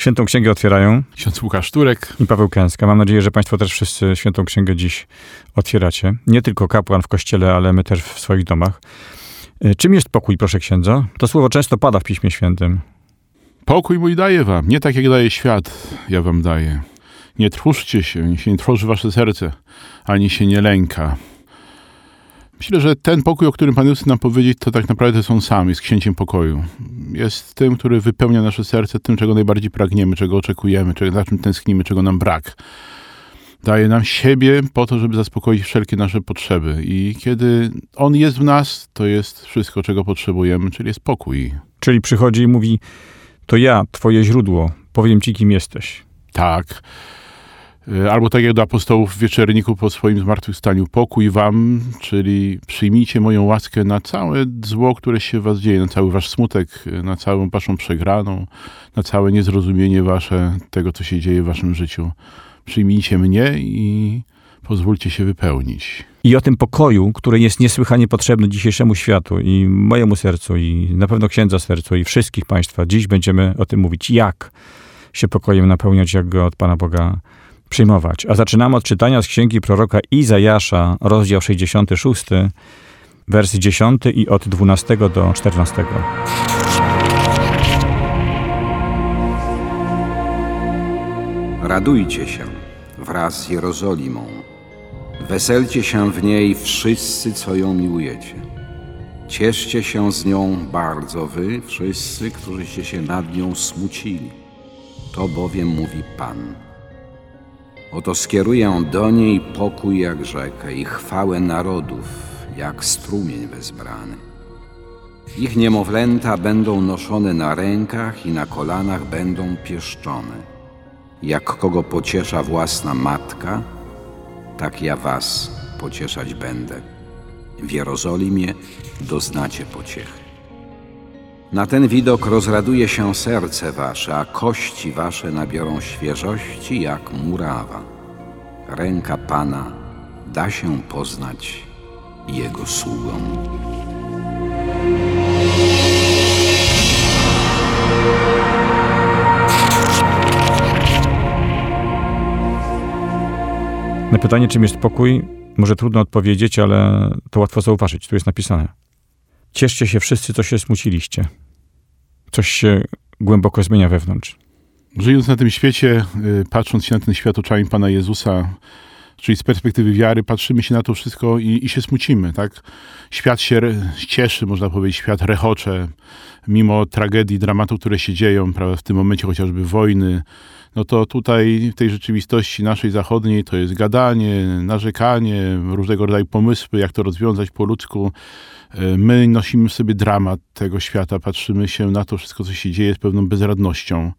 Świętą Księgę otwierają Ksiądz Łukasz Turek. i Paweł Kęska. Mam nadzieję, że Państwo też wszyscy Świętą Księgę dziś otwieracie. Nie tylko kapłan w kościele, ale my też w swoich domach. E, Czym jest pokój, proszę księdza? To słowo często pada w Piśmie Świętym. Pokój mój daję wam, nie tak jak daje świat, ja wam daję. Nie trwóżcie się, niech się nie trwoży wasze serce, ani się nie lęka. Myślę, że ten pokój, o którym Pan Jezus nam powiedzieć, to tak naprawdę jest On sam, jest księciem pokoju. Jest tym, który wypełnia nasze serce tym, czego najbardziej pragniemy, czego oczekujemy, czego, za czym tęsknimy, czego nam brak. Daje nam siebie po to, żeby zaspokoić wszelkie nasze potrzeby. I kiedy On jest w nas, to jest wszystko, czego potrzebujemy, czyli jest pokój. Czyli przychodzi i mówi, to ja, twoje źródło, powiem ci, kim jesteś. Tak. Y, Albo tak jak do apostołów w wieczerniku po swoim zmartwychwstaniu. Pokój wam, czyli przyjmijcie moją łaskę na całe zło, które się was dzieje, na cały wasz smutek, y, na całą waszą przegraną, na całe niezrozumienie wasze tego, co się dzieje w waszym życiu. Przyjmijcie mnie i pozwólcie się wypełnić. I o tym pokoju, który jest niesłychanie potrzebny dzisiejszemu światu i mojemu sercu, i na pewno księdza sercu, i wszystkich Państwa. Dziś będziemy o tym mówić, jak się pokojem napełniać, jak go od Pana Boga przyjmować. A zaczynamy od czytania z księgi proroka Izajasza, rozdział 66, wers 10 i od 12 do 14. Radujcie się wraz z Jerozolimą. Weselcie się w niej wszyscy, co ją miłujecie. Cieszcie się z nią bardzo wy, wszyscy, którzyście się nad nią smucili. To bowiem mówi Pan. Oto skieruję do niej pokój jak rzekę i chwałę narodów, jak strumień wezbrany. Ich niemowlęta będą noszone na rękach i na kolanach będą pieszczone. Jak kogo pociesza własna matka, tak ja was pocieszać będę. W Jerozolimie doznacie pociechy. Na ten widok rozraduje się serce wasze, a kości wasze nabiorą świeżości jak murawa. Ręka Pana da się poznać Jego sługom. Na pytanie, czym jest pokój, może trudno odpowiedzieć, ale to łatwo zauważyć. Tu jest napisane. Cieszcie się wszyscy, co się smuciliście. Coś się głęboko zmienia wewnątrz. Żyjąc na tym świecie, y, patrząc się na ten świat oczami Pana Jezusa, czyli z perspektywy wiary, patrzymy się na to wszystko i, i się smucimy, tak? Świat się cieszy, można powiedzieć, świat rechocze, mimo tragedii, dramatów, które się dzieją, prawda, w tym momencie chociażby wojny, no to tutaj w tej rzeczywistości naszej zachodniej to jest gadanie, narzekanie, różnego rodzaju pomysły, jak to rozwiązać po ludzku. Y, My nosimy w sobie dramat tego świata, patrzymy się na to wszystko, co się dzieje z pewną bezradnością.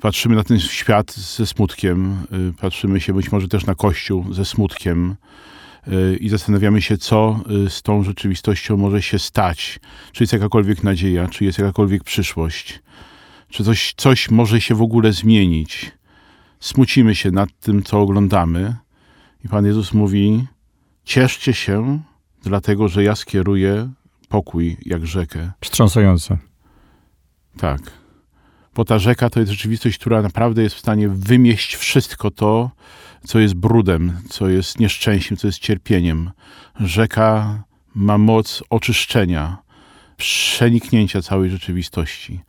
Patrzymy na ten świat ze smutkiem, y, patrzymy się być może też na Kościół ze smutkiem y, i zastanawiamy się, co z tą rzeczywistością może się stać. Czy jest jakakolwiek nadzieja, czy jest jakakolwiek przyszłość, czy coś, coś może się w ogóle zmienić. Smucimy się nad tym, co oglądamy i Pan Jezus mówi, cieszcie się, dlatego że ja skieruję pokój jak rzekę. Wstrząsające. Tak. Bo ta rzeka to jest rzeczywistość, która naprawdę jest w stanie wymieść wszystko to, co jest brudem, co jest nieszczęściem, co jest cierpieniem. Rzeka ma moc oczyszczenia, przeniknięcia całej rzeczywistości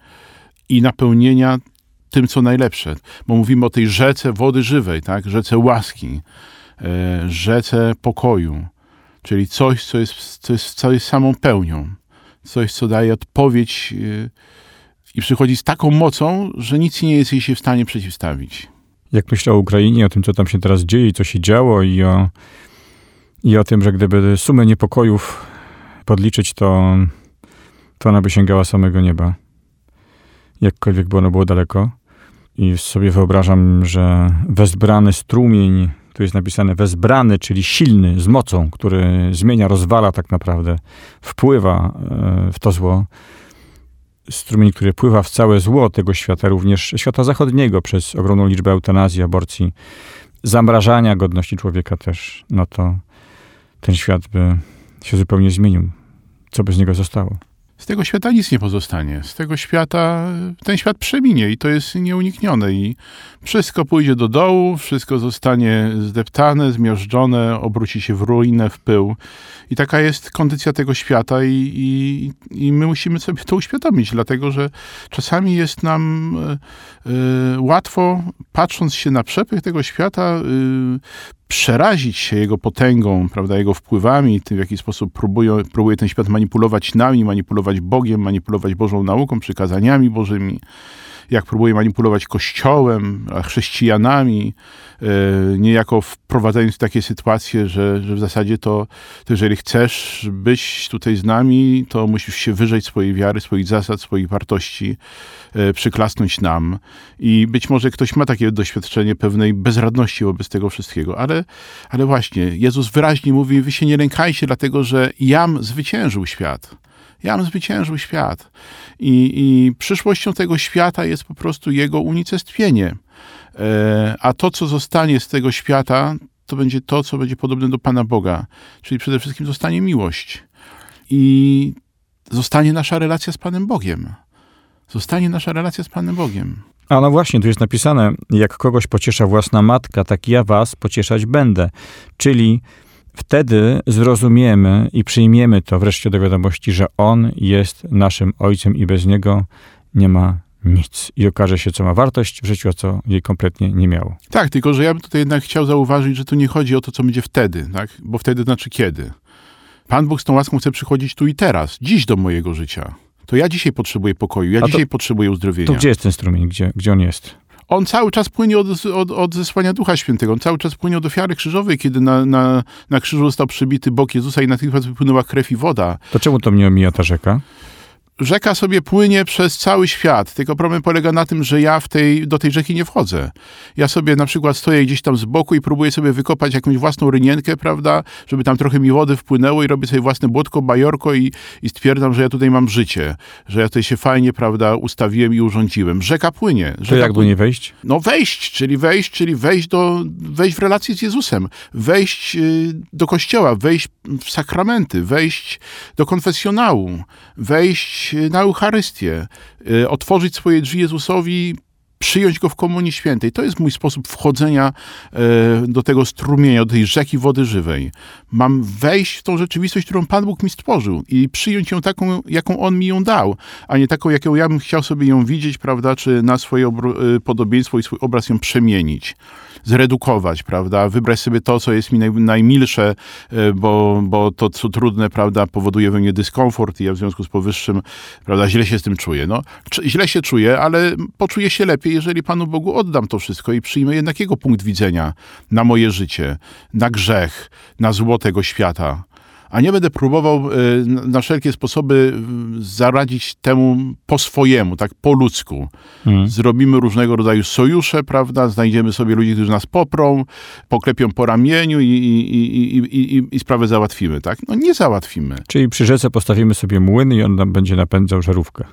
i napełnienia tym, co najlepsze. Bo mówimy o tej rzece wody żywej, tak? rzece łaski, e, rzece pokoju, czyli coś, co jest, co jest, co jest samą pełnią. Coś, co daje odpowiedź e, i przychodzi z taką mocą, że nic nie jest jej się w stanie przeciwstawić. Jak myślę o Ukrainie, o tym, co tam się teraz dzieje i co się działo i o, i o tym, że gdyby sumę niepokojów podliczyć, to, to ona by sięgała samego nieba. Jakkolwiek by ono było daleko. i sobie wyobrażam, że wezbrany strumień, tu jest napisane wezbrany, czyli silny, z mocą, który zmienia, rozwala tak naprawdę, wpływa e, w to zło. Strumień, który pływa w całe zło tego świata, również świata zachodniego, przez ogromną liczbę eutanazji, aborcji, zamrażania godności człowieka też, no to ten świat by się zupełnie zmienił. Co by z niego zostało? Z tego świata nic nie pozostanie. Z tego świata ten świat przeminie i to jest nieuniknione. I wszystko pójdzie do dołu, wszystko zostanie zdeptane, zmiażdżone, obróci się w ruinę, w pył. I taka jest kondycja tego świata, i, i, i my musimy sobie to uświadomić, dlatego że czasami jest nam y, łatwo, patrząc się na przepych tego świata, y, przerazić się jego potęgą, prawda, jego wpływami, tym w jaki sposób próbuje, próbuje ten świat manipulować nami, manipulować Bogiem, manipulować Bożą nauką, przykazaniami Bożymi, jak próbuje manipulować Kościołem, chrześcijanami, e, niejako wprowadzając takie sytuacje, że, że w zasadzie to, to jeżeli chcesz być tutaj z nami, to musisz się wyrzeć swojej wiary, swoich zasad, swoich wartości, e, przyklasnąć nam. I być może ktoś ma takie doświadczenie pewnej bezradności wobec tego wszystkiego, ale, ale właśnie Jezus wyraźnie mówi, wy się nie lękajcie, dlatego że jam zwyciężył świat. Jam zwyciężył świat. I, I przyszłością tego świata jest po prostu jego unicestwienie. E, a to, co zostanie z tego świata, to będzie to, co będzie podobne do Pana Boga. Czyli przede wszystkim zostanie miłość. I zostanie nasza relacja z Panem Bogiem. Zostanie nasza relacja z Panem Bogiem. A no właśnie, tu jest napisane, jak kogoś pociesza własna matka, tak ja was pocieszać będę. Czyli wtedy zrozumiemy i przyjmiemy to wreszcie do wiadomości, że On jest naszym Ojcem i bez Niego nie ma nic. I okaże się, co ma wartość w życiu, a co jej kompletnie nie miało. Tak, tylko że ja bym tutaj jednak chciał zauważyć, że tu nie chodzi o to, co będzie wtedy, tak? bo wtedy znaczy kiedy. Pan Bóg z tą łaską chce przychodzić tu i teraz, dziś do mojego życia. To ja dzisiaj potrzebuję pokoju, ja to- dzisiaj potrzebuję uzdrowienia. To gdzie jest ten strumień? Gdzie, gdzie on jest? On cały czas płynie od, od, od zesłania Ducha Świętego. On cały czas płynie od ofiary krzyżowej, kiedy na, na, na krzyżu został przybity bok Jezusa i natychmiast wypłynęła krew i woda. To czemu to mnie omija ta rzeka? Rzeka sobie płynie przez cały świat, tylko problem polega na tym, że ja w tej, do tej rzeki nie wchodzę. Ja sobie na przykład stoję gdzieś tam z boku i próbuję sobie wykopać jakąś własną rynienkę, prawda, żeby tam trochę mi wody wpłynęło i robię sobie własne błotko, bajorko i, i stwierdzam, że ja tutaj mam życie, że ja tutaj się fajnie, prawda, ustawiłem i urządziłem. Rzeka płynie. To Rzeka jak do płynie. niej wejść? No wejść, czyli wejść, czyli wejść, do, wejść w relację z Jezusem, wejść y, do kościoła, wejść w sakramenty, wejść do konfesjonału, wejść y, na Eucharystię, y, otworzyć swoje drzwi Jezusowi, przyjąć go w Komunii Świętej. To jest mój sposób wchodzenia e, do tego strumienia, do tej rzeki wody żywej. Mam wejść w tą rzeczywistość, którą Pan Bóg mi stworzył i przyjąć ją taką, jaką On mi ją dał, a nie taką, jaką ja bym chciał sobie ją widzieć, prawda, czy na swoje e, podobieństwo i swój obraz ją przemienić, zredukować, prawda, wybrać sobie to, co jest mi naj, najmilsze, e, bo, bo to, co trudne, prawda, powoduje we mnie dyskomfort i ja w związku z powyższym, prawda, źle się z tym czuję. No, źle się czuję, ale poczuję się lepiej, jeżeli Panu Bogu oddam to wszystko i przyjmę jednak Jego punkt widzenia na moje życie, na grzech, na zło tego świata. A nie będę próbował e, na- wszelkie sposoby zaradzić temu po swojemu, tak po ludzku. Zrobimy różnego rodzaju sojusze, prawda? Znajdziemy sobie ludzi, którzy nas poprą, poklepią po ramieniu i, i, i, i, i, i sprawę załatwimy, tak? No nie załatwimy. Czyli przy rzece postawimy sobie młyn i on nam będzie napędzał żarówkę.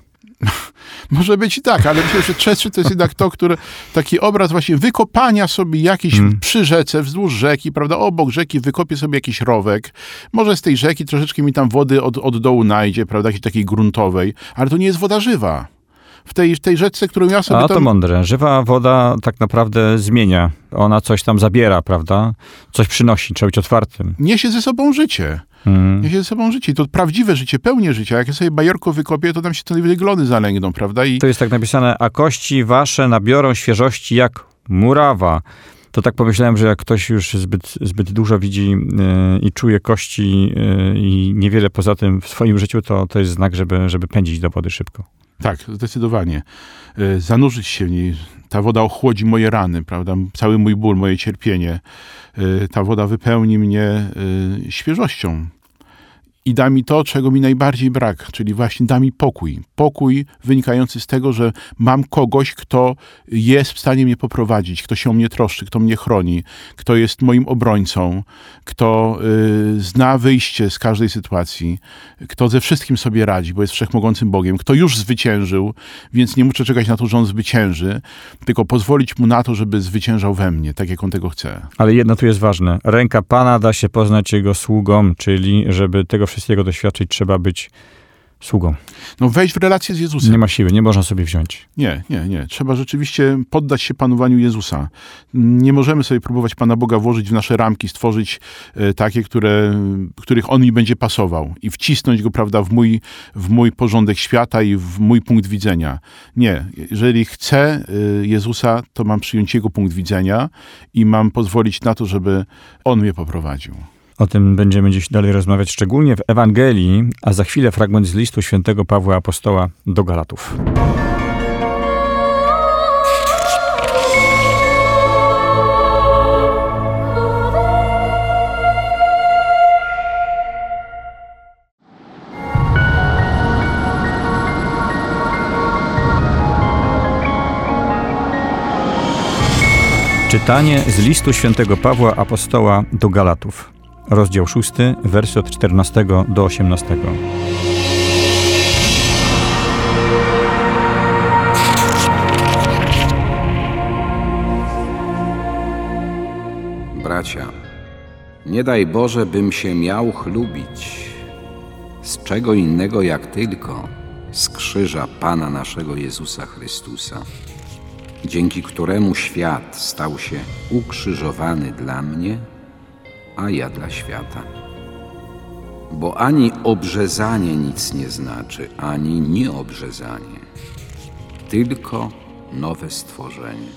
Może być i tak, ale myślę, że trzeci to jest jednak to, które taki obraz właśnie wykopania sobie jakiś Mm. przy rzece, wzdłuż rzeki, prawda, obok rzeki wykopię sobie jakiś rowek. Może z tej rzeki troszeczkę mi tam wody od, od dołu najdzie, prawda, jakiejś takiej gruntowej, ale to nie jest woda żywa. W tej, w tej rzece, którą ja sobie A to tam... mądre. Żywa woda tak naprawdę zmienia. Ona coś tam zabiera, prawda? Coś przynosi. Trzeba być otwartym. Niesie ze sobą życie. Mhm. Niesie ze sobą życie. I to prawdziwe życie, pełnie życia. Jak ja sobie bajorko wykopię, to tam się te glony zalęgną, prawda? I To jest tak napisane, a kości wasze nabiorą świeżości jak murawa. To tak pomyślałem, że jak ktoś już zbyt, zbyt dużo widzi yy, i czuje kości yy, i niewiele poza tym w swoim życiu, to, to jest znak, żeby, żeby pędzić do wody szybko. Tak, zdecydowanie. Y, Zanurzyć się w niej. Ta woda ochłodzi moje rany, prawda? Cały mój ból, moje cierpienie. Y, Ta woda wypełni mnie y, świeżością. I da mi to, czego mi najbardziej brak, czyli właśnie da mi pokój. Pokój wynikający z tego, że mam kogoś, kto jest w stanie mnie poprowadzić, kto się o mnie troszczy, kto mnie chroni, kto jest moim obrońcą, kto y, zna wyjście z każdej sytuacji, kto ze wszystkim sobie radzi, bo jest wszechmogącym Bogiem, kto już zwyciężył, więc nie muszę czekać na to, że on zwycięży, tylko pozwolić mu na to, żeby zwyciężał we mnie, tak jak on tego chce. Ale jedno tu jest ważne. Ręka Pana da się poznać Jego sługom, czyli żeby tego wszystkiego doświadczyć, trzeba być sługą. No wejść w relację z Jezusem. Nie ma siły, nie można sobie wziąć. Nie, nie, nie. Trzeba rzeczywiście poddać się panowaniu Jezusa. Nie możemy sobie próbować Pana Boga włożyć w nasze ramki, stworzyć e, takie, które, których On mi będzie pasował i wcisnąć go, prawda, w mój, w mój porządek świata i w mój punkt widzenia. Nie. Jeżeli chcę e, Jezusa, to mam przyjąć Jego punkt widzenia i mam pozwolić na to, żeby On mnie poprowadził. O tym będziemy dziś dalej rozmawiać, szczególnie w Ewangelii, a za chwilę fragment z listu świętego Pawła Apostoła do Galatów. Czytanie z listu świętego Pawła Apostoła do Galatów rozdział 6, wersy od 14 do 18. Bracia, nie daj Boże, bym się miał chlubić z czego innego jak tylko z krzyża Pana naszego Jezusa Chrystusa, dzięki któremu świat stał się ukrzyżowany dla mnie – a ja dla świata. Bo ani obrzezanie nic nie znaczy, ani nieobrzezanie, tylko nowe stworzenie.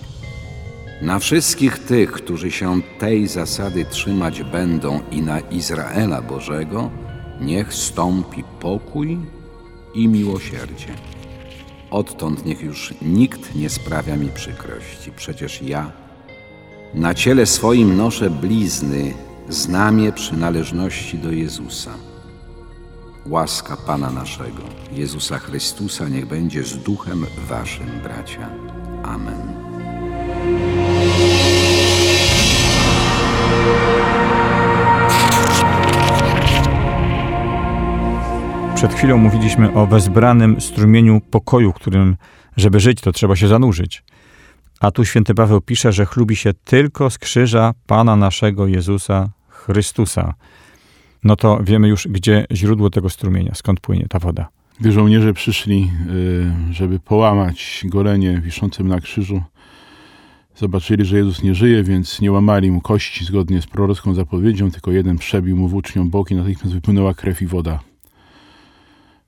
Na wszystkich tych, którzy się tej zasady trzymać będą i na Izraela Bożego, niech stąpi pokój i miłosierdzie. Odtąd niech już nikt nie sprawia mi przykrości, przecież ja na ciele swoim noszę blizny znamie przynależności do Jezusa. Łaska Pana naszego, Jezusa Chrystusa, niech będzie z duchem waszym, bracia. Amen. Przed chwilą mówiliśmy o wezbranym strumieniu pokoju, którym, żeby żyć, to trzeba się zanurzyć. A tu święty Paweł pisze, że chlubi się tylko z krzyża Pana naszego Jezusa Chrystusa. No to wiemy już, gdzie źródło tego strumienia, skąd płynie ta woda. Gdy żołnierze przyszli, y, żeby połamać golenie wiszącym na krzyżu, zobaczyli, że Jezus nie żyje, więc nie łamali mu kości zgodnie z prorocką zapowiedzią, tylko jeden przebił mu włócznią boki, natychmiast wypłynęła krew i woda.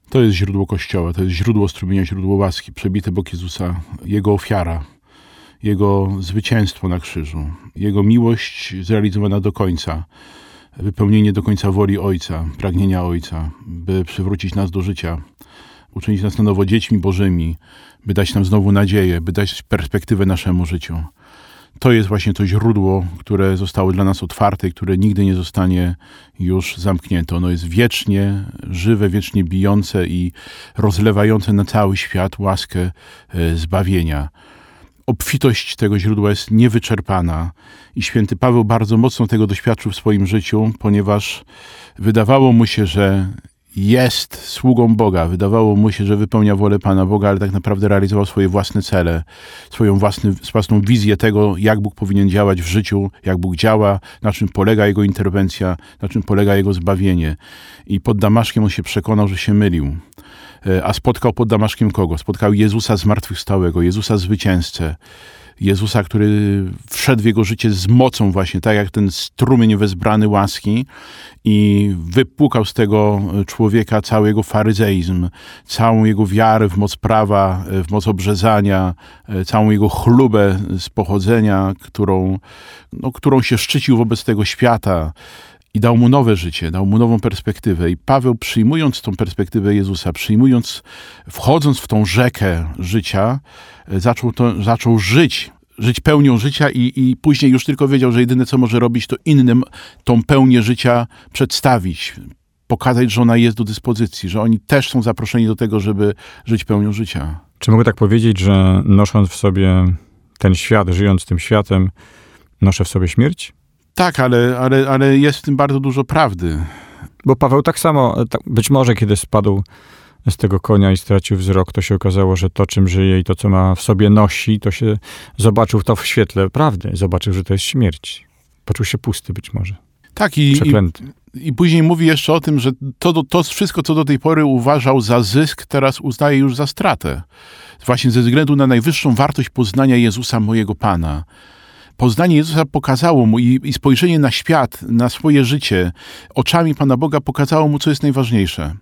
To jest źródło Kościoła, to jest źródło strumienia, źródło łaski, przebite bok Jezusa, Jego ofiara, jego zwycięstwo na krzyżu, Jego miłość zrealizowana do końca, wypełnienie do końca woli Ojca, pragnienia Ojca, by przywrócić nas do życia, uczynić nas na nowo dziećmi Bożymi, by dać nam znowu nadzieję, by dać perspektywę naszemu życiu. To jest właśnie to źródło, które zostało dla nas otwarte i które nigdy nie zostanie już zamknięte. Ono jest wiecznie żywe, wiecznie bijące i rozlewające na cały świat łaskę e, zbawienia obfitość tego źródła jest niewyczerpana i święty Paweł bardzo mocno tego doświadczył w swoim życiu, ponieważ wydawało mu się, że jest sługą Boga, wydawało mu się, że wypełnia wolę Pana Boga, ale tak naprawdę realizował swoje własne cele, swoją własny, własną wizję tego, jak Bóg powinien działać w życiu, jak Bóg działa, na czym polega Jego interwencja, na czym polega Jego zbawienie. I pod Damaszkiem on się przekonał, że się mylił. E, a spotkał pod Damaszkiem kogo? Spotkał Jezusa zmartwychwstałego, Jezusa zwycięzcę, Jezusa, który wszedł w jego życie z mocą właśnie, tak jak ten strumień wezbrany łaski i wypłukał z tego człowieka cały jego faryzeizm, całą jego wiarę w moc prawa, e, w moc obrzezania, e, całą jego chlubę z pochodzenia, którą, no, którą się szczycił wobec tego świata i dał mu nowe życie, dał mu nową perspektywę. I Paweł, przyjmując tą perspektywę Jezusa, przyjmując, wchodząc w tą rzekę życia, e, zaczął, to, zaczął żyć żyć pełnią życia i, i później już tylko wiedział, że jedyne co może robić, to innym tą pełnię życia przedstawić, pokazać, że ona jest do dyspozycji, że oni też są zaproszeni do tego, żeby żyć pełnią życia. Czy mogę tak powiedzieć, że nosząc w sobie ten świat, żyjąc tym światem, noszę w sobie śmierć? Tak, ale, ale, ale jest w tym bardzo dużo prawdy. Bo Paweł tak samo, tak, być może kiedy spadł z tego konia i stracił wzrok, to się okazało, że to, czym żyje i to, co ma w sobie nosi, to się zobaczył to w świetle prawdy. Zobaczył, że to jest śmierć. Poczuł się pusty być może. Tak, i, i, Przeklęty. i później mówi jeszcze o tym, że to, to wszystko, co do tej pory uważał za zysk, teraz uznaje już za stratę. Właśnie ze względu na najwyższą wartość poznania Jezusa, mojego Pana. Poznanie Jezusa pokazało mu i, i spojrzenie na świat, na swoje życie, oczami Pana Boga pokazało mu, co jest najważniejsze.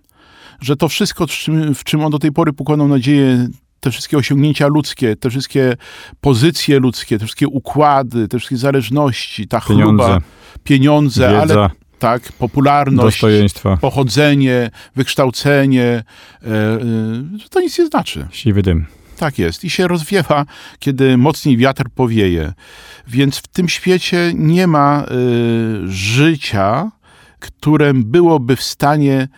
Że to wszystko, w czym, w czym on do tej pory pokładał nadzieję, te wszystkie osiągnięcia ludzkie, te wszystkie pozycje ludzkie, te wszystkie układy, te wszystkie zależności, ta chluba, Pieniądze, pieniądze, ale wiedza, tak, popularność, pochodzenie, wykształcenie, e, e, to nic nie znaczy. siwy dym. Tak jest. I się rozwiewa, kiedy mocniej wiatr powieje. Więc w tym świecie nie ma y, życia, którym byłoby w stanie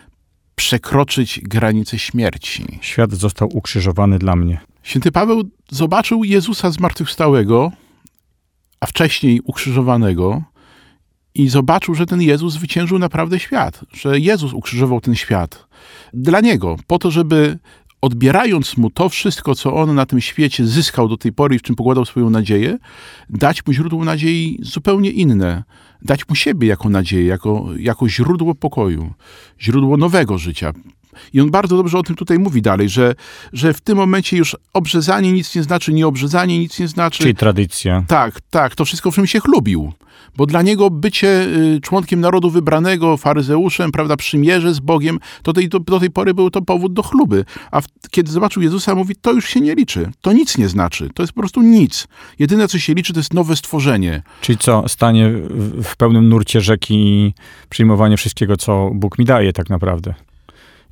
przekroczyć granicę śmierci. Świat został ukrzyżowany dla mnie. Święty Paweł zobaczył Jezusa zmartwychwstałego, a wcześniej ukrzyżowanego, i zobaczył, że ten Jezus zwyciężył naprawdę świat, że Jezus ukrzyżował ten świat dla niego, po to, żeby odbierając mu to wszystko, co on na tym świecie zyskał do tej pory i w czym pokładał swoją nadzieję, dać mu źródło nadziei zupełnie inne. Dać mu siebie jako nadzieję, jako, jako źródło pokoju, źródło nowego życia. I on bardzo dobrze o tym tutaj mówi dalej, że, że w tym momencie już obrzezanie nic nie znaczy, nieobrzezanie nic nie znaczy. Czyli tradycja. Tak, tak, to wszystko, w czym się chlubił. Bo dla niego bycie y, członkiem narodu wybranego, faryzeuszem, prawda, przymierze z Bogiem, to tej, do, do tej pory był to powód do chluby. A w, kiedy zobaczył Jezusa, mówi, to już się nie liczy. To nic nie znaczy. To jest po prostu nic. Jedyne, co się liczy, to jest nowe stworzenie. Czyli co, stanie w, w pełnym nurcie rzeki i przyjmowanie wszystkiego, co Bóg mi daje tak naprawdę.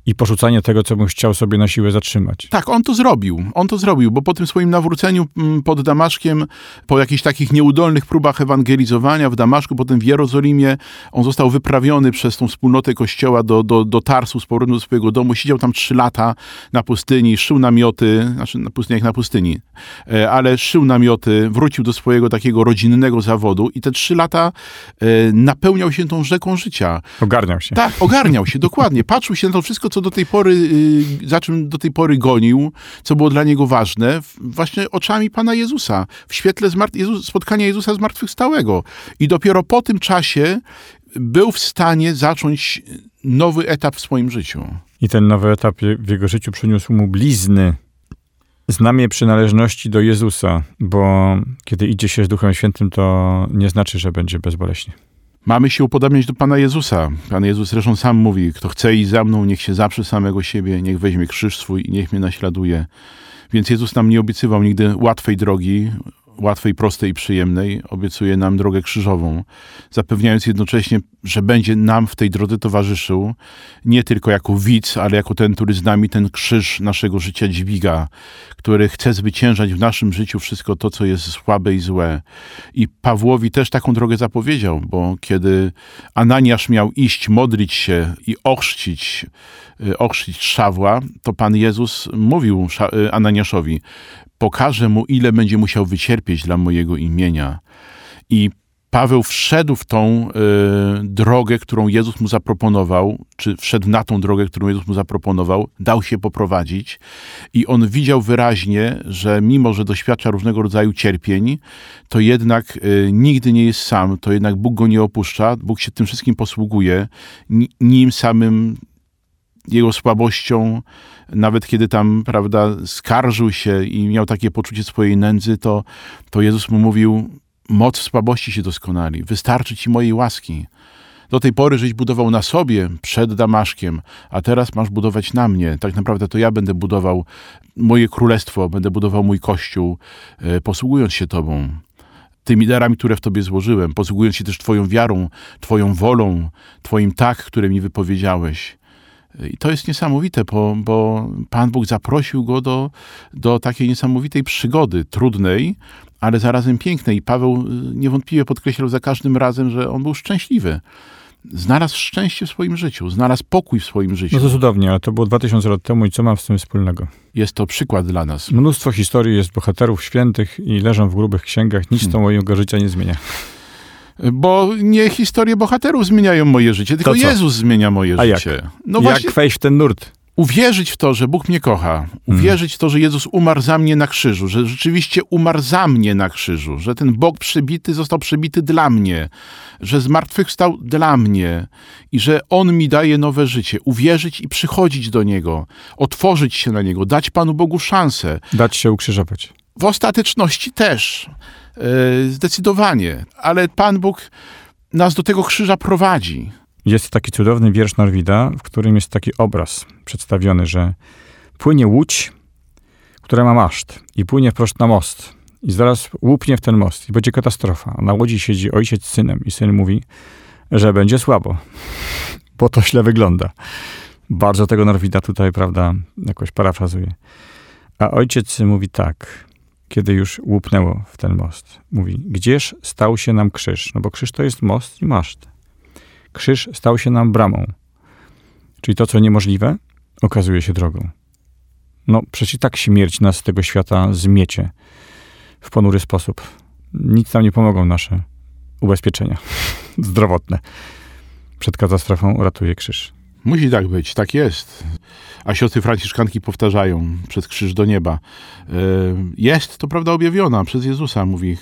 I porzucanie tego, co bym chciał sobie na siłę zatrzymać. Tak, on to zrobił. On to zrobił, bo po tym swoim nawróceniu mm, pod Damaszkiem, po jakichś takich nieudolnych próbach ewangelizowania w Damaszku, potem w Jerozolimie, on został wyprawiony przez tą wspólnotę kościoła do, do, do Tarsu z powrotem do swojego domu. Siedział tam trzy lata na pustyni, szył namioty, znaczy na pustyni jak na pustyni, e, ale szył namioty, wrócił do swojego takiego rodzinnego zawodu i te trzy lata e, napełniał się tą rzeką życia. Ogarniał się. Tak, ogarniał się, dokładnie. Patrzył się na to wszystko, co do tej pory, y, za czym do tej pory gonił, co było dla niego ważne, właśnie oczami Pana Jezusa, w świetle Jezus, spotkania Jezusa zmartwychwstałego. I dopiero po tym czasie był w stanie zacząć nowy etap w swoim życiu. I ten nowy etap w jego życiu przyniósł mu blizny, znamie przynależności do Jezusa, bo kiedy idzie się z Duchem Świętym, to nie znaczy, że będzie bezboleśnie. Mamy się upodobniać do Pana Jezusa. Pan Jezus zresztą sam mówi, kto chce iść za mną, niech się zaprze samego siebie, niech weźmie krzyż swój i niech mnie naśladuje. Więc Jezus nam nie obiecywał nigdy łatwej drogi, łatwej, prostej i przyjemnej. Obiecuje nam drogę krzyżową, zapewniając jednocześnie, że będzie nam w tej drodze towarzyszył, nie tylko jako widz, ale jako ten, który z nami ten krzyż naszego życia dźwiga, który chce zwyciężać w naszym życiu wszystko to, co jest słabe i złe. I Pawłowi też taką drogę zapowiedział, bo kiedy Ananiasz miał iść, modlić się i ochrzcić, y, ochrzcić Szawła, to Pan Jezus mówił y, Ananiaszowi, pokażę mu, ile będzie musiał wycierpieć dla mojego imienia. I Paweł wszedł w tą y, drogę, którą Jezus mu zaproponował, czy wszedł na tą drogę, którą Jezus mu zaproponował, dał się poprowadzić i on widział wyraźnie, że mimo, że doświadcza różnego rodzaju cierpień, to jednak y, nigdy nie jest sam, to jednak Bóg go nie opuszcza, Bóg się tym wszystkim posługuje, Ni- nim samym jego słabością, nawet kiedy tam, prawda, skarżył się i miał takie poczucie swojej nędzy, to, to Jezus mu mówił, moc w słabości się doskonali, wystarczy ci mojej łaski. Do tej pory żeś budował na sobie przed Damaszkiem, a teraz masz budować na mnie. Tak naprawdę to ja będę budował moje królestwo, będę budował mój kościół, e, posługując się Tobą. Tymi darami, które w Tobie złożyłem, posługując się też Twoją wiarą, Twoją wolą, Twoim tak, które mi wypowiedziałeś. I to jest niesamowite, bo, bo Pan Bóg zaprosił go do, do takiej niesamowitej przygody, trudnej, ale zarazem pięknej. I Paweł y, niewątpliwie podkreślał za każdym razem, że on był szczęśliwy. znalazł szczęście w swoim życiu, znalazł pokój w swoim życiu. No to cudownie, ale to było 2000 lat temu i co mam z tym wspólnego? Jest to przykład dla nas. Mnóstwo historii jest bohaterów świętych i leżą w grubych księgach. Nic to mojego życia nie zmienia. Bo nie historie bohaterów zmieniają moje życie, tylko? Jezus zmienia moje A jak? życie. No Jak właśnie, wejść w ten nurt? uwierzyć w to, że Bóg mnie kocha, uwierzyć w to, że Jezus umarł za mnie na krzyżu, że rzeczywiście umarł za mnie na krzyżu, że ten Bóg przybity został przybity dla mnie, że zmartwychwstał dla mnie i że On mi daje nowe życie. Uwierzyć i przychodzić do Niego, otworzyć się na Niego, dać Panu Bogu szansę. Dać się ukrzyżować. W ostateczności też, zdecydowanie, ale Pan Bóg nas do tego krzyża prowadzi. Jest taki cudowny wiersz Norwida, w którym jest taki obraz przedstawiony, że płynie łódź, która ma maszt i płynie wprost na most. I zaraz łupnie w ten most i będzie katastrofa. Na łodzi siedzi ojciec z synem i syn mówi, że będzie słabo, bo to źle wygląda. Bardzo tego Norwida tutaj, prawda, jakoś parafrazuje. A ojciec mówi tak, kiedy już łupnęło w ten most. Mówi, gdzież stał się nam krzyż? No bo krzyż to jest most i maszt. Krzyż stał się nam bramą. Czyli to, co niemożliwe, okazuje się drogą. No, przecież tak śmierć nas z tego świata zmiecie w ponury sposób. Nic nam nie pomogą nasze ubezpieczenia zdrowotne. Przed katastrofą uratuje krzyż. Musi tak być, tak jest. A siostry franciszkanki powtarzają przez krzyż do nieba. E, Jest to prawda objawiona przez Jezusa. Mówi,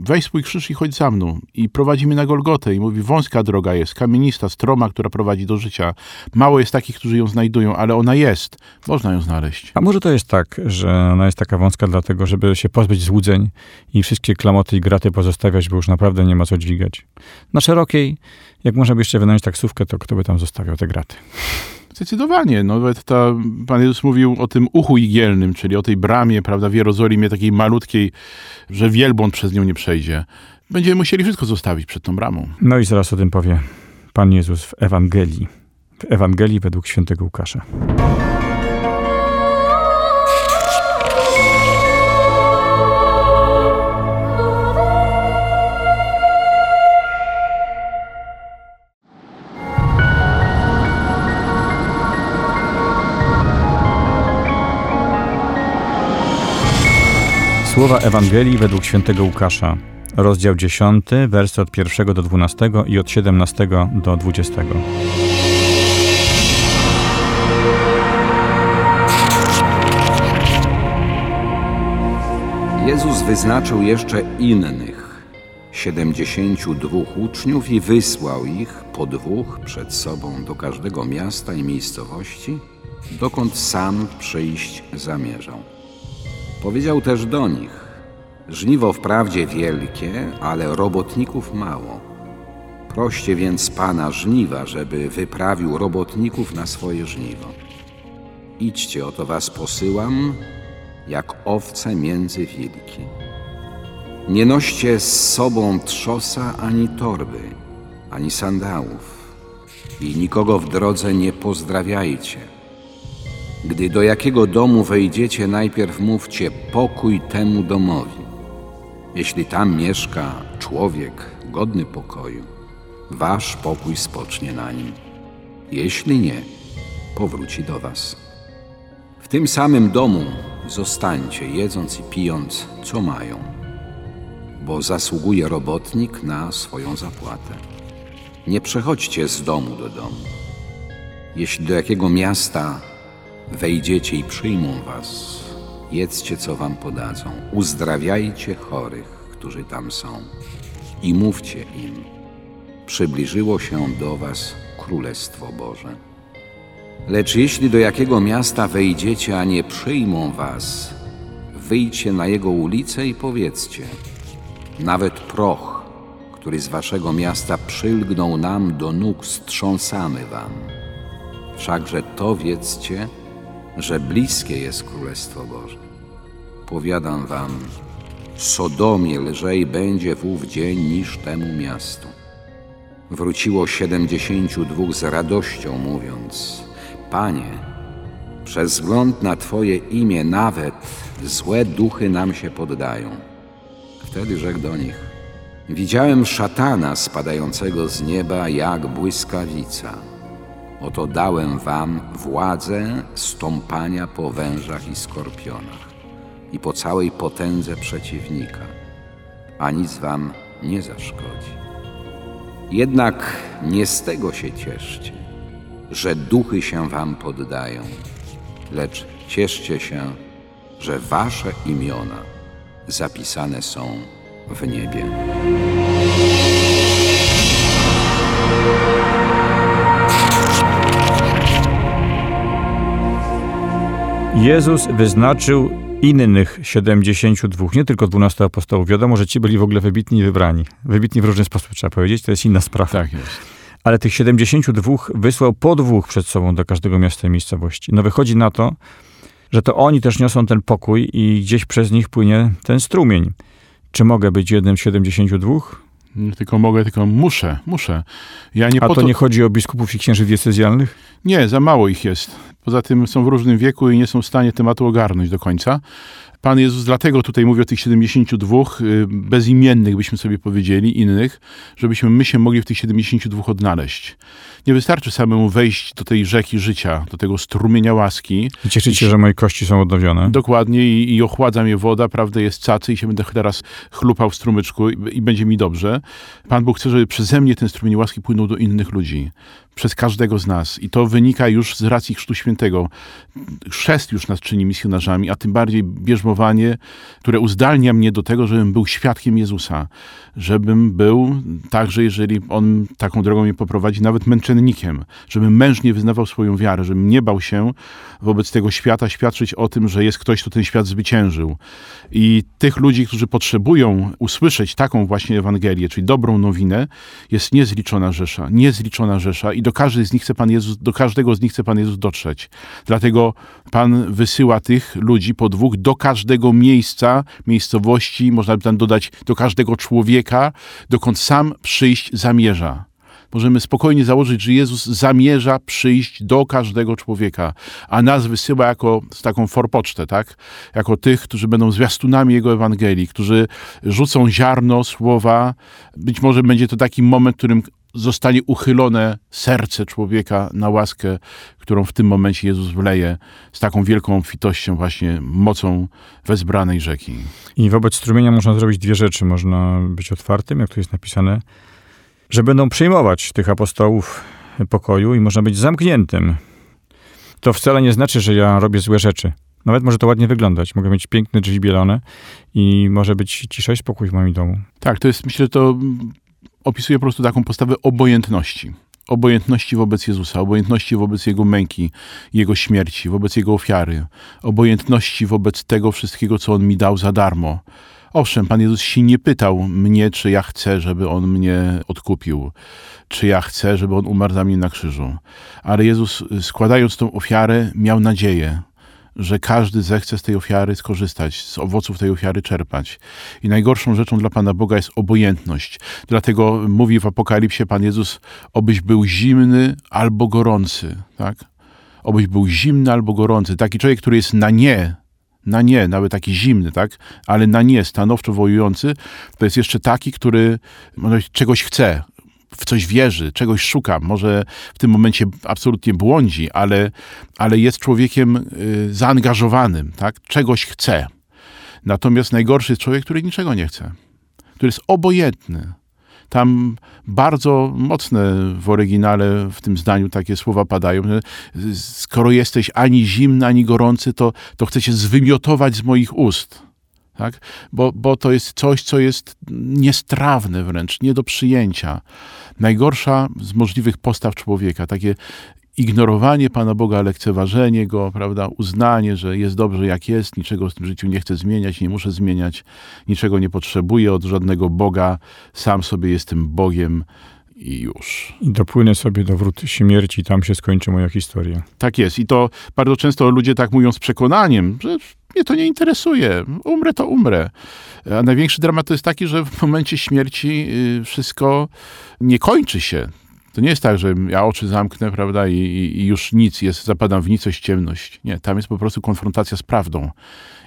weź swój krzyż i chodź za mną. I prowadzi mnie na Golgotę. I mówi, wąska droga jest, kamienista, stroma, która prowadzi do życia. Mało jest takich, którzy ją znajdują, ale ona jest. Można ją znaleźć. A może to jest tak, że ona jest taka wąska dlatego, żeby się pozbyć złudzeń i wszystkie klamoty i graty pozostawiać, bo już naprawdę nie ma co dźwigać. Na szerokiej, jak można by jeszcze wynająć taksówkę, to kto by tam zostawiał te graty? Zdecydowanie. No, Nawet ta, Pan Jezus mówił o tym uchu igielnym, czyli o tej bramie, prawda, w Jerozolimie, takiej malutkiej, że wielbłąd przez nią nie przejdzie. Będziemy musieli wszystko zostawić przed tą bramą. No i zaraz o tym powie Pan Jezus w Ewangelii. W Ewangelii według świętego Łukasza. Słowa Ewangelii według świętego Łukasza. Rozdział 10, wersy od 1 do 12 i od 17 do 20. Jezus wyznaczył jeszcze innych, siedemdziesięciu dwóch uczniów i wysłał ich po dwóch przed sobą do każdego miasta i miejscowości, dokąd sam przyjść zamierzał. Powiedział też do nich, żniwo wprawdzie wielkie, ale robotników mało. Proście więc Pana żniwa, żeby wyprawił robotników na swoje żniwo. Idźcie, oto was posyłam, jak owce między wilki. Nie noście z sobą trzosa ani torby, ani sandałów i nikogo w drodze nie pozdrawiajcie. Gdy do jakiego domu wejdziecie, najpierw mówcie pokój temu domowi. Jeśli tam mieszka człowiek godny pokoju, wasz pokój spocznie na nim. Jeśli nie, powróci do was. W tym samym domu zostańcie, jedząc i pijąc, co mają, bo zasługuje robotnik na swoją zapłatę. Nie przechodźcie z domu do domu. Jeśli do jakiego miasta wejdziecie i przyjmą was, jedzcie, co wam podadzą, uzdrawiajcie chorych, którzy tam są i mówcie im, przybliżyło się do was Królestwo Boże. Lecz jeśli do jakiego miasta wejdziecie, a nie przyjmą was, wyjdźcie na jego ulicę i powiedzcie: Nawet proch, który z waszego miasta przylgnął nam do nóg, strząsamy wam. Wszakże to wiedzcie, że bliskie jest Królestwo Boże. Powiadam wam, Sodomie lżej będzie w ów dzień niż temu miastu. Wróciło siedemdziesięciu dwóch z radością, mówiąc: Panie, przez wzgląd na Twoje imię nawet złe duchy nam się poddają. Wtedy rzekł do nich: Widziałem szatana spadającego z nieba jak błyskawica. Oto dałem wam władzę stąpania po wężach i skorpionach i po całej potędze przeciwnika, a nic wam nie zaszkodzi. Jednak nie z tego się cieszcie, że duchy się wam poddają, lecz cieszcie się, że wasze imiona zapisane są w niebie. Jezus wyznaczył innych 72, nie tylko 12 apostołów. Wiadomo, że ci byli w ogóle wybitni i wybrani. Wybitni w różny sposób, trzeba powiedzieć, to jest inna sprawa. Tak jest. Ale tych 72 wysłał po dwóch przed sobą do każdego miasta i miejscowości. No wychodzi na to, że to oni też niosą ten pokój i gdzieś przez nich płynie ten strumień. Czy mogę być jednym z 72? Nie tylko mogę, tylko muszę, muszę. Ja nie A po to nie chodzi o biskupów i księży diecezjalnych? Nie, za mało ich jest. Poza tym są w różnym wieku i nie są w stanie tematu ogarnąć do końca. Pan Jezus dlatego tutaj mówi o tych 72 y, bezimiennych, byśmy sobie powiedzieli, innych, żebyśmy my się mogli w tych 72 odnaleźć. Nie wystarczy samemu wejść do tej rzeki życia, do tego strumienia łaski. I cieszyć się, że moje kości są odnowione. Dokładnie i, i ochładza mnie woda, prawda, jest cacy i się będę teraz chlupał w strumyczku i, i będzie mi dobrze. Pan Bóg chce, żeby przeze mnie ten strumień łaski płynął do innych ludzi. Przez każdego z nas. I to wynika już z racji Chrztu Świętego. Chrzest już nas czyni misjonarzami, a tym bardziej bierzmowanie, które uzdalnia mnie do tego, żebym był świadkiem Jezusa. Żebym był także, jeżeli On taką drogą mnie poprowadzi, nawet męczennikiem. Żebym mężnie wyznawał swoją wiarę, żebym nie bał się wobec tego świata świadczyć o tym, że jest ktoś, kto ten świat zwyciężył. I tych ludzi, którzy potrzebują usłyszeć taką właśnie Ewangelię, czyli dobrą nowinę, jest niezliczona rzesza. Niezliczona rzesza i do każdej z nich chce Pan Jezus, do każdego z nich chce Pan Jezus dotrzeć. Dlatego Pan wysyła tych ludzi po dwóch do każdego miejsca, miejscowości, można by tam dodać do każdego człowieka, dokąd sam przyjść zamierza. Możemy spokojnie założyć, że Jezus zamierza przyjść do każdego człowieka, a nas wysyła jako z taką forpocztę, tak? Jako tych, którzy będą zwiastunami Jego Ewangelii, którzy rzucą ziarno słowa. Być może będzie to taki moment, w którym zostanie uchylone serce człowieka na łaskę, którą w tym momencie Jezus wleje z taką wielką obfitością, właśnie mocą wezbranej rzeki. I wobec strumienia można zrobić dwie rzeczy. Można być otwartym, jak tu jest napisane, że będą przyjmować tych apostołów pokoju i można być zamkniętym. To wcale nie znaczy, że ja robię złe rzeczy. Nawet może to ładnie wyglądać. Mogę mieć piękne drzwi bielone i może być cisza i spokój w moim domu. Tak, to jest, myślę, to opisuje po prostu taką postawę obojętności. Obojętności wobec Jezusa, obojętności wobec Jego męki, Jego śmierci, wobec Jego ofiary, obojętności wobec tego wszystkiego, co On mi dał za darmo. Owszem, Pan Jezus się nie pytał mnie, czy ja chcę, żeby On mnie odkupił, czy ja chcę, żeby On umarł za mnie na krzyżu. Ale Jezus, składając tą ofiarę, miał nadzieję, że każdy zechce z tej ofiary skorzystać, z owoców tej ofiary czerpać. I najgorszą rzeczą dla Pana Boga jest obojętność. Dlatego mówi w Apokalipsie Pan Jezus, obyś był zimny albo gorący, tak? Obyś był zimny albo gorący. Taki człowiek, który jest na nie, na nie, nawet taki zimny, tak? Ale na nie, stanowczo wojujący, to jest jeszcze taki, który czegoś chce, w coś wierzy, czegoś szuka, może w tym momencie absolutnie błądzi, ale, ale jest człowiekiem y, zaangażowanym, tak? czegoś chce. Natomiast najgorszy jest człowiek, który niczego nie chce, który jest obojętny. Tam bardzo mocne w oryginale w tym zdaniu takie słowa padają. Że skoro jesteś ani zimny, ani gorący, to, to chcę cię zwymiotować z moich ust tak? Bo, bo to jest coś, co jest niestrawne wręcz, nie do przyjęcia. Najgorsza z możliwych postaw człowieka, takie ignorowanie Pana Boga, lekceważenie Go, prawda, uznanie, że jest dobrze jak jest, niczego w tym życiu nie chcę zmieniać, nie muszę zmieniać, niczego nie potrzebuję od żadnego Boga, sam sobie jestem Bogiem i już. I dopłynę sobie do wrót śmierci, tam się skończy moja historia. Tak jest. I to bardzo często ludzie tak mówią z przekonaniem, że mnie to nie interesuje, umrę to umrę. A największy dramat to jest taki, że w momencie śmierci y, wszystko nie kończy się. To nie jest tak, że ja oczy zamknę, prawda, i, i już nic, jest, zapadam w nicość, ciemność. Nie, tam jest po prostu konfrontacja z prawdą.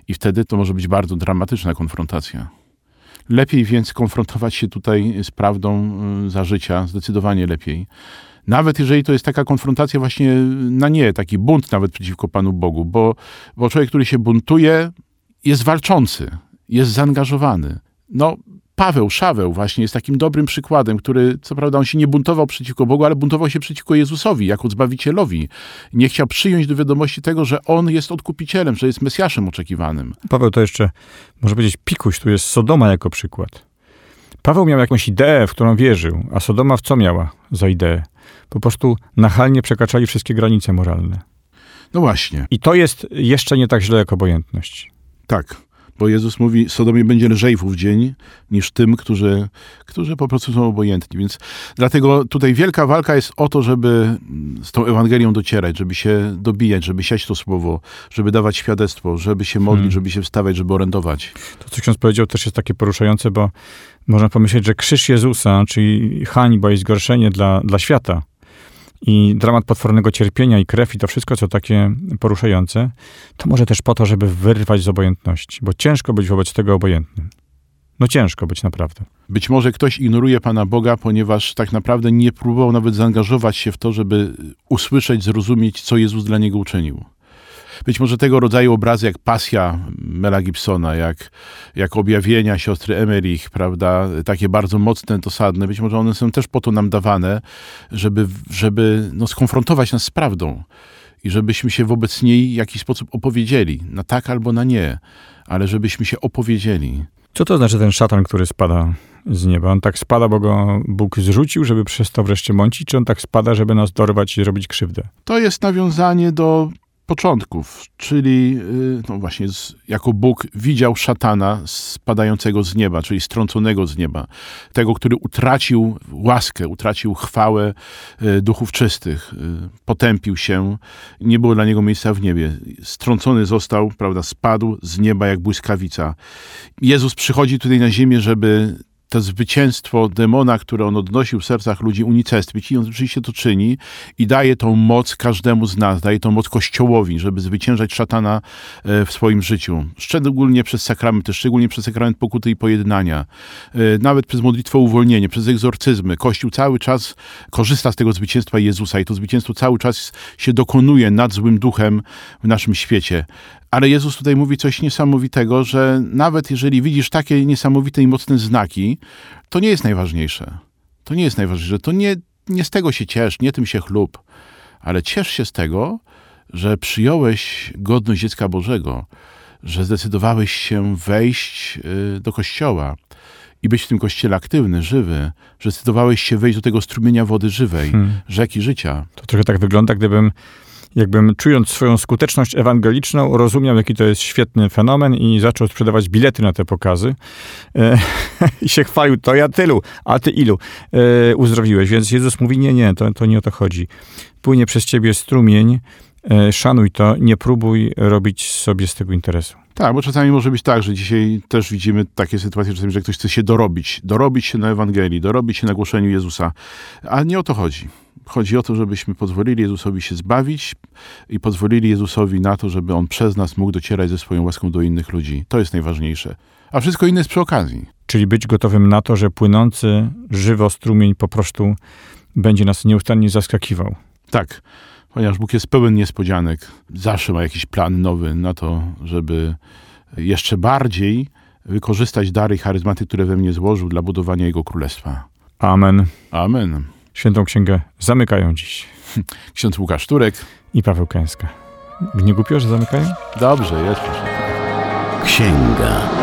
I wtedy to może być bardzo dramatyczna konfrontacja. Lepiej więc konfrontować się tutaj z prawdą y, za życia, zdecydowanie lepiej. Nawet jeżeli to jest taka konfrontacja właśnie na nie, taki bunt nawet przeciwko Panu Bogu, bo, bo człowiek, który się buntuje, jest walczący, jest zaangażowany. No, Paweł, Szaweł właśnie jest takim dobrym przykładem, który, co prawda, on się nie buntował przeciwko Bogu, ale buntował się przeciwko Jezusowi, jako Zbawicielowi. Nie chciał przyjąć do wiadomości tego, że On jest odkupicielem, że jest Mesjaszem oczekiwanym. Paweł to jeszcze, może powiedzieć, pikuś, tu jest Sodoma jako przykład. Paweł miał jakąś ideę, w którą wierzył, a Sodoma w co miała za ideę? Po prostu nachalnie przekraczali wszystkie granice moralne. No właśnie, I to jest jeszcze nie tak źle jak obojętność. tak. Bo Jezus mówi, Sodomie będzie lżej w dzień niż tym, którzy, którzy po prostu są obojętni. Więc dlatego tutaj wielka walka jest o to, żeby z tą Ewangelią docierać, żeby się dobijać, żeby siać to słowo, żeby dawać świadectwo, żeby się modlić, Hmm. żeby się wstawać, żeby orędować. To, co ksiądz powiedział, też jest takie poruszające, bo można pomyśleć, że krzyż Jezusa, czyli hańba i zgorszenie dla, dla świata i dramat potwornego cierpienia i krew i to wszystko, co takie poruszające, to może też po to, żeby wyrwać z obojętności, bo ciężko być wobec tego obojętnym. No ciężko być naprawdę. Być może ktoś ignoruje Pana Boga, ponieważ tak naprawdę nie próbował nawet zaangażować się w to, żeby usłyszeć, zrozumieć, co Jezus dla niego uczynił. Być może tego rodzaju obrazy jak pasja Mela Gibsona, jak, jak objawienia siostry Emerich, prawda, takie bardzo mocne, dosadne, być może one są też po to nam dawane, żeby, żeby no, skonfrontować nas z prawdą i żebyśmy się wobec niej w jakiś sposób opowiedzieli, na tak albo na nie, ale żebyśmy się opowiedzieli. Co to znaczy ten szatan, który spada z nieba? On tak spada, bo go Bóg zrzucił, żeby przestał wreszcie mącić, czy on tak spada, żeby nas dorwać i zrobić krzywdę? To jest nawiązanie do początków, czyli y, no właśnie z, jako Bóg widział szatana spadającego z nieba, czyli strąconego z nieba, tego, który utracił łaskę, utracił chwałę y, duchów czystych, y, potępił się, nie było dla niego miejsca w niebie. Strącony został, prawda, spadł z nieba jak błyskawica. Jezus przychodzi tutaj na ziemię, żeby to zwycięstwo demona, które on odnosił w sercach ludzi, unicestwić. I on oczywiście to czyni i daje tą moc każdemu z nas, daje tą moc Kościołowi, żeby zwyciężać szatana e, w swoim życiu. Szczególnie przez sakramenty, szczególnie przez sakrament pokuty i pojednania. E, Nawet przez modlitwę uwolnienie, przez egzorcyzmy. Kościół cały czas korzysta z tego zwycięstwa Jezusa i to zwycięstwo cały czas się dokonuje nad złym duchem w naszym świecie. Ale Jezus tutaj mówi coś niesamowitego, że nawet jeżeli widzisz takie niesamowite i mocne znaki, to nie jest najważniejsze. To nie jest najważniejsze. To nie, nie z tego się ciesz, nie tym się chlub, ale ciesz się z tego, że przyjąłeś godność dziecka Bożego, że zdecydowałeś się wejść y, do kościoła i być w tym kościele aktywny, żywy, że zdecydowałeś się wejść do tego strumienia wody żywej, Hmm. rzeki życia. To trochę tak wygląda, gdybym, jakbym czując swoją skuteczność ewangeliczną, rozumiał, jaki to jest świetny fenomen i zaczął sprzedawać bilety na te pokazy e, i się chwalił, to ja tylu, a ty ilu e, uzdrowiłeś. Więc Jezus mówi, nie, nie, to, to nie o to chodzi. Płynie przez ciebie strumień, e, szanuj to, nie próbuj robić sobie z tego interesu. Tak, bo czasami może być tak, że dzisiaj też widzimy takie sytuacje, czasami, że ktoś chce się dorobić, dorobić się na Ewangelii, dorobić się na głoszeniu Jezusa, a nie o to chodzi. Chodzi o to, żebyśmy pozwolili Jezusowi się zbawić i pozwolili Jezusowi na to, żeby On przez nas mógł docierać ze swoją łaską do innych ludzi. To jest najważniejsze. A wszystko inne jest przy okazji. Czyli być gotowym na to, że płynący żywo strumień po prostu będzie nas nieustannie zaskakiwał. Tak, ponieważ Bóg jest pełen niespodzianek. Zawsze ma jakiś plan nowy na to, żeby jeszcze bardziej wykorzystać dary i charyzmaty, które we mnie złożył dla budowania Jego Królestwa. Amen. Amen. Świętą Księgę zamykają dziś. Ksiądz Łukasz Turek. I Paweł Kęska. Nie głupio, że zamykają? Dobrze, jest proszę. Księga. Księga.